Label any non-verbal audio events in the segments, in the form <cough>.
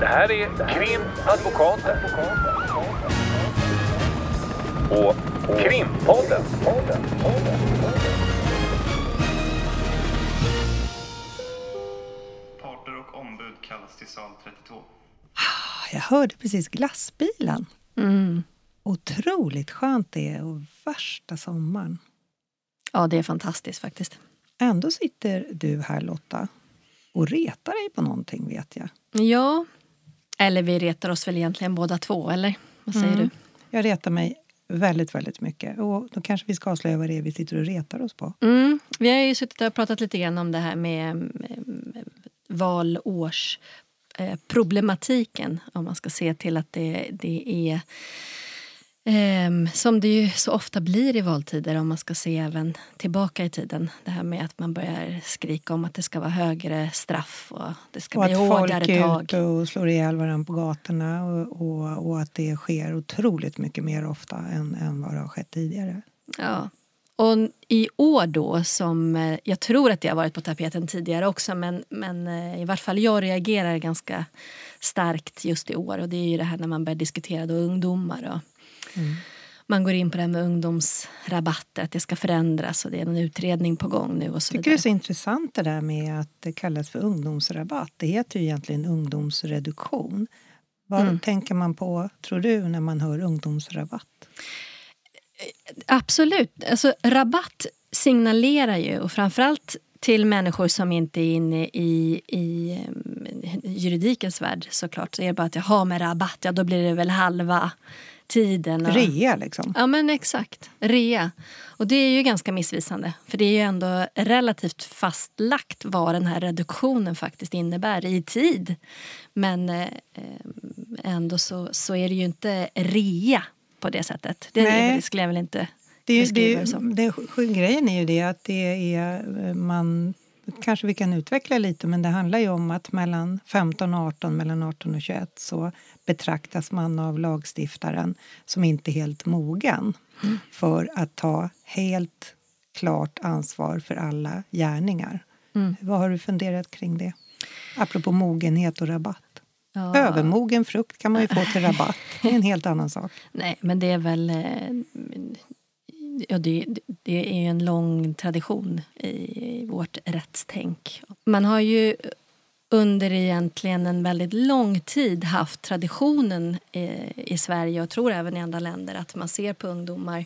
Det här är Krimadvokaten. Och Krimpodden. Parter och ombud kallas till sal 32. Jag hörde precis glassbilen. Mm. Otroligt skönt det är och värsta sommaren. Ja, det är fantastiskt faktiskt. Ändå sitter du här Lotta och retar dig på någonting vet jag. Ja, eller vi retar oss väl egentligen båda två, eller? Vad säger Mm. du? Jag retar mig väldigt, väldigt mycket. Och då kanske vi ska avslöja vad det är vi sitter och retar oss på. Mm. Vi har ju suttit och pratat lite grann om det här med valårs eh, problematiken om man ska se till att det, det är ehm, som det ju så ofta blir i valtider om man ska se även tillbaka i tiden. Det här med att man börjar skrika om att det ska vara högre straff och det ska Och bli att folk hårdare är tag. ute och slår ihjäl varandra på gatorna och, och, och att det sker otroligt mycket mer ofta än, än vad det har skett tidigare. Ja. Och i år då, som eh, jag tror att det har varit på tapeten tidigare också men, men eh, i vart fall jag reagerar ganska starkt just i år och det är ju det här när man börjar diskutera då ungdomar och man går in på det här med ungdomsrabatter, att det ska förändras och det är en utredning på gång nu och så Jag tycker det är vidare. så intressant det där med att det kallas för ungdomsrabatt. Det heter ju egentligen ungdomsreduktion. Vad Mm. tänker man på, tror du, när man hör ungdomsrabatt? Absolut. Alltså, rabatt signalerar ju, och framförallt till människor som inte är inne i, i um, juridikens värld såklart, så är det bara att jag har med rabatt, ja då blir det väl halva tiden. och- Rea liksom. Ja men exakt, rea. Och det är ju ganska missvisande. För det är ju ändå relativt fastlagt vad den här reduktionen faktiskt innebär i tid. Men eh, ändå så, så är det ju inte rea på det sättet. Det, Nej. det skulle jag väl inte Det, det, det som. det, det, grejen är ju det att det är man kanske vi kan utveckla lite men det handlar ju om att mellan 15 och 18, mellan 18 och 21 så betraktas man av lagstiftaren som inte helt mogen för att ta helt klart ansvar för alla gärningar. Mm. Vad har du funderat kring det? Apropå mogenhet och rabatt. Ja. Övermogen frukt kan man ju få till rabatt. Det är en helt annan sak. Nej, men det är väl... eh, Ja, det, det är ju en lång tradition i vårt rättstänk. Man har ju under egentligen en väldigt lång tid haft traditionen eh, i Sverige och tror även i andra länder att man ser på ungdomar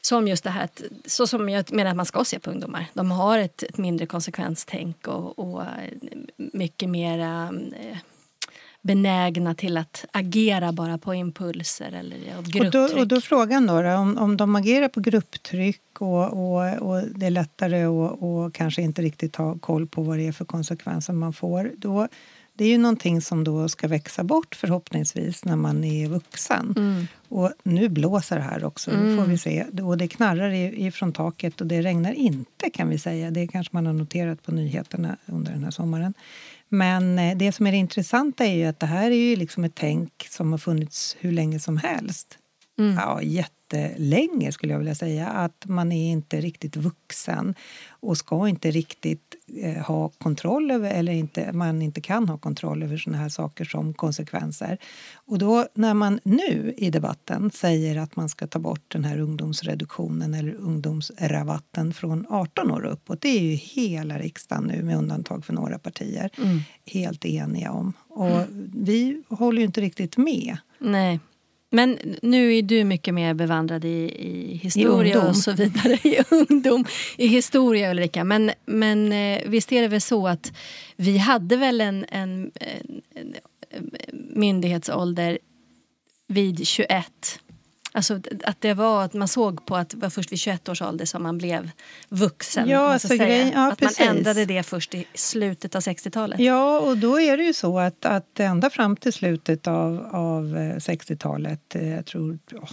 som just det här, så som jag menar att man ska se på ungdomar. De har ett, ett mindre konsekvenstänk och, och eh, mycket mera eh, benägna till att agera bara på impulser eller av Och grupptryck. då, och då frågan då, då om, om de agerar på grupptryck och, och, och det är lättare att och kanske inte riktigt ha koll på vad det är för konsekvenser man får. Då, det är ju någonting som då ska växa bort förhoppningsvis när man är vuxen. Mm. Och nu blåser det här också, det får vi se. Och det knarrar ifrån taket och det regnar inte kan vi säga. Det kanske man har noterat på nyheterna under den här sommaren. Men eh, det som är det intressanta är ju att det här är ju liksom ett tänk som har funnits hur länge som helst. Mm. Ja, jättelänge skulle jag vilja säga. Att man är inte riktigt vuxen och ska inte riktigt eh, ha kontroll över, eller inte, man inte kan ha kontroll över såna här saker som konsekvenser. Och då när man nu i debatten säger att man ska ta bort den här ungdomsreduktionen eller ungdomsrabatten från 18 år och uppåt, det är ju hela riksdagen nu med undantag för några partier Mm. helt eniga om. Och vi håller ju inte riktigt med. Nej. Men nu är du mycket mer bevandrad i, i historia ungdom. och så vidare. <laughs> I ungdom. I historia Ulrika. Men, men eh, visst är det väl så att vi hade väl en, en, en myndighetsålder vid 21. Alltså att det var att man såg på att det var först vid 21 års ålder som man blev vuxen. Ja, man alltså grej- ja, att man precis. ändrade det först i slutet av 60-talet. Ja, och då är det ju så att, att ända fram till slutet av, av eh, 60-talet, eh, jag tror ja,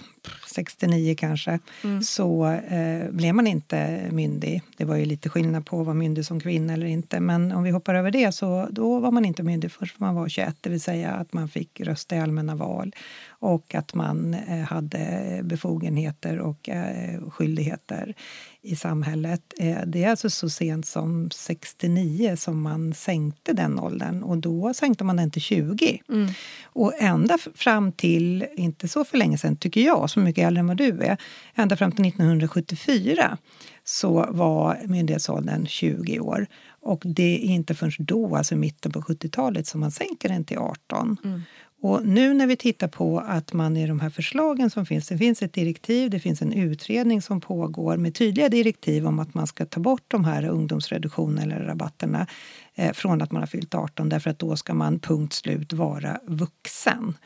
69 kanske, så eh, blev man inte myndig. Det var ju lite skillnad på att vara myndig som kvinna eller inte. Men om vi hoppar över det så då var man inte myndig först man var 21, det vill säga att man fick rösta i allmänna val och att man eh, hade befogenheter och eh, skyldigheter i samhället. Eh, det är alltså så sent som 69 som man sänkte den åldern och då sänkte man den till 20. Mm. Och ända fram till, inte så för länge sedan tycker jag, så mycket äldre än vad du är, ända fram till 1974 så var myndighetsåldern 20 år. Och det är inte förrän då, alltså mitten på 70-talet, som man sänker den till 18. Mm. Och nu när vi tittar på att man i de här förslagen som finns, det finns ett direktiv, det finns en utredning som pågår med tydliga direktiv om att man ska ta bort de här ungdomsreduktionerna eller rabatterna eh, från att man har fyllt 18 därför att då ska man punkt slut vara vuxen.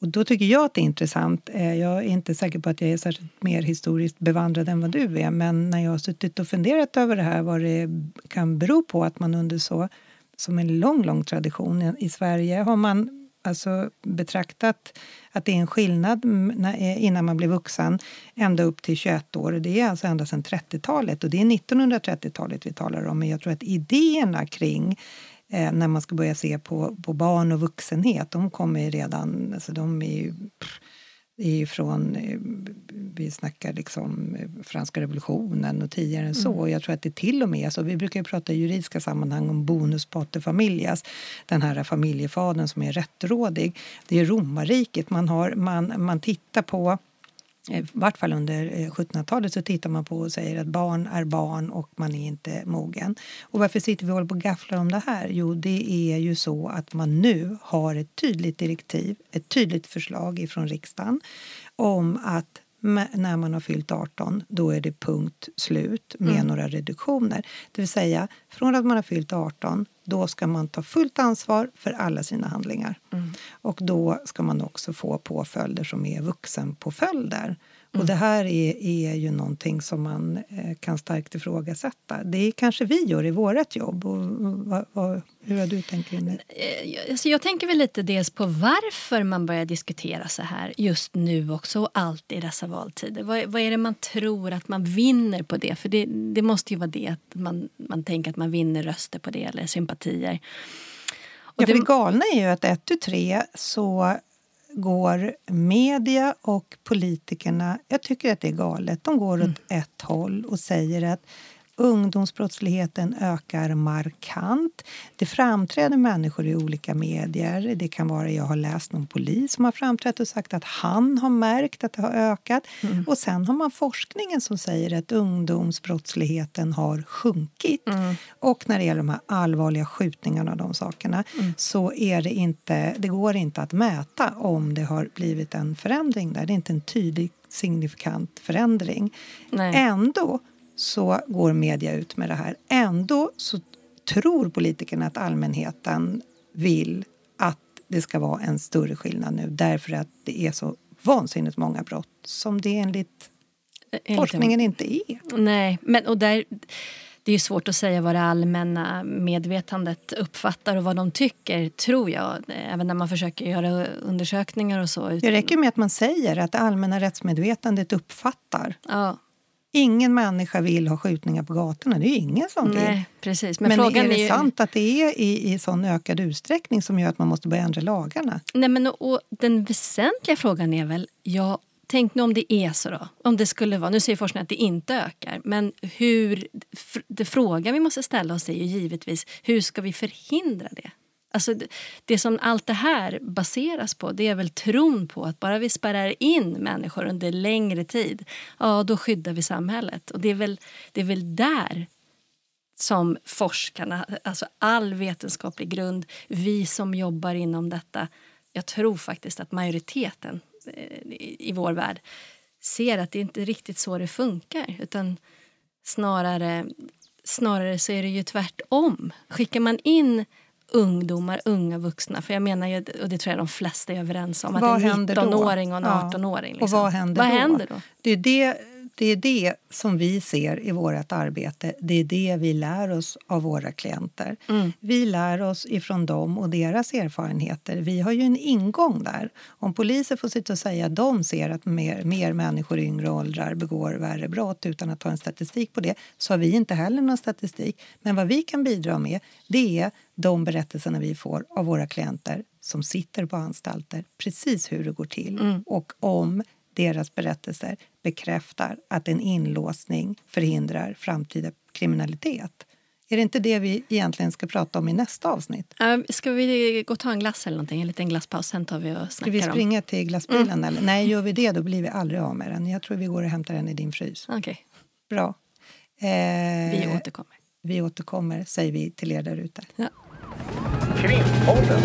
Och då tycker jag att det är intressant. Eh, jag är inte säker på att jag är särskilt mer historiskt bevandrad än vad du är men när jag har suttit och funderat över det här vad det kan bero på att man under så som en lång, lång tradition i Sverige har man alltså betraktat att det är en skillnad eh, innan man blir vuxen ända upp till 21 år. Det är alltså ända sedan 30-talet och det är 1930-talet vi talar om. Men jag tror att idéerna kring eh, när man ska börja se på, på barn och vuxenhet, de kommer redan, alltså de är ju, pff, är från, eh, vi snackar liksom eh, franska revolutionen och tidigare än så. Mm. Jag tror att det till och med, så vi brukar prata i juridiska sammanhang om bonus pater familias, den här familjefadern som är rättrådig. Det är romarriket, man, har, man, man tittar på i vart fall under 1700-talet eh, så tittar man på och säger att barn är barn och man är inte mogen. Och varför sitter vi och håller på och gafflar om det här? Jo, det är ju så att man nu har ett tydligt direktiv, ett tydligt förslag ifrån riksdagen om att när man har fyllt 18, då är det punkt slut med mm. några reduktioner. Det vill säga, från att man har fyllt 18, då ska man ta fullt ansvar för alla sina handlingar. Mm. Och då ska man också få påföljder som är vuxenpåföljder. Mm. Och det här är, är ju någonting som man eh, kan starkt ifrågasätta. Det kanske vi gör i vårt jobb. Och, vad, vad, hur har du tänkt kring det? Eh, alltså jag tänker väl lite dels på varför man börjar diskutera så här just nu också och alltid i dessa valtider. Vad, vad, är det man tror att man vinner på det? För det, det måste ju vara det att man, man tänker att man vinner röster på det eller sympatier. Och ja, för det galna är ju att ett tu tre så går media och politikerna, jag tycker att det är galet, de går mm. åt ett håll och säger att Ungdomsbrottsligheten ökar markant. Det framträder människor i olika medier. Det kan vara, jag har läst någon polis som har framträtt och sagt att han har märkt att det har ökat. Mm. Och sen har man forskningen som säger att ungdomsbrottsligheten har sjunkit. Mm. Och när det gäller de här allvarliga skjutningarna och de sakerna mm. så är det inte, det går inte att mäta om det har blivit en förändring där. Det är inte en tydlig signifikant förändring. Nej. Ändå så går media ut med det här. Ändå så tror politikerna att allmänheten vill att det ska vara en större skillnad nu därför att det är så vansinnigt många brott som det enligt, enligt forskningen inte är. Nej, men och där det är svårt att säga vad det allmänna medvetandet uppfattar och vad de tycker, tror jag. Även när man försöker göra undersökningar och så. Det räcker med att man säger att det allmänna rättsmedvetandet uppfattar. Ja. Ingen människa vill ha skjutningar på gatorna. Det är ingen som Nej, vill. Precis. Men, men frågan är det är ju... sant att det är i, i sån ökad utsträckning som gör att man måste börja ändra lagarna? Nej, men och, den väsentliga frågan är väl, ja, tänk nu om det är så då. Om det skulle vara, nu säger forskningen att det inte ökar. Men hur, det frågan vi måste ställa oss är ju givetvis, hur ska vi förhindra det? Alltså det, det som allt det här baseras på det är väl tron på att bara vi spärrar in människor under längre tid, ja då skyddar vi samhället. Och det är väl, det är väl där som forskarna, alltså all vetenskaplig grund, vi som jobbar inom detta, jag tror faktiskt att majoriteten eh, i vår värld ser att det inte är riktigt så det funkar. Utan snarare, snarare så är det ju tvärtom. Skickar man in ungdomar, unga vuxna. För jag menar ju, och det tror jag de flesta är överens om, att vad en 19-åring och en 18-åring. Liksom. Och vad händer, vad händer då? Det är det det är det som vi ser i vårt arbete. Det är det vi lär oss av våra klienter. Mm. Vi lär oss ifrån dem och deras erfarenheter. Vi har ju en ingång där. Om poliser får sitta och säga att de ser att mer, mer människor i yngre åldrar begår värre brott utan att ha en statistik på det så har vi inte heller någon statistik. Men vad vi kan bidra med det är de berättelserna vi får av våra klienter som sitter på anstalter, precis hur det går till. Mm. Och om deras berättelser bekräftar att en inlåsning förhindrar framtida kriminalitet. Är det inte det vi egentligen ska prata om i nästa avsnitt? Uh, ska vi gå och ta en glass eller någonting? En liten glasspaus, sen tar vi och snackar Ska vi springa om... till glassbilen? Mm. Eller? Nej, gör vi det då blir vi aldrig av med den. Jag tror vi går och hämtar den i din frys. Okay. Bra. Eh, vi återkommer. Vi återkommer, säger vi till er där ute. Ja. Krimpodden.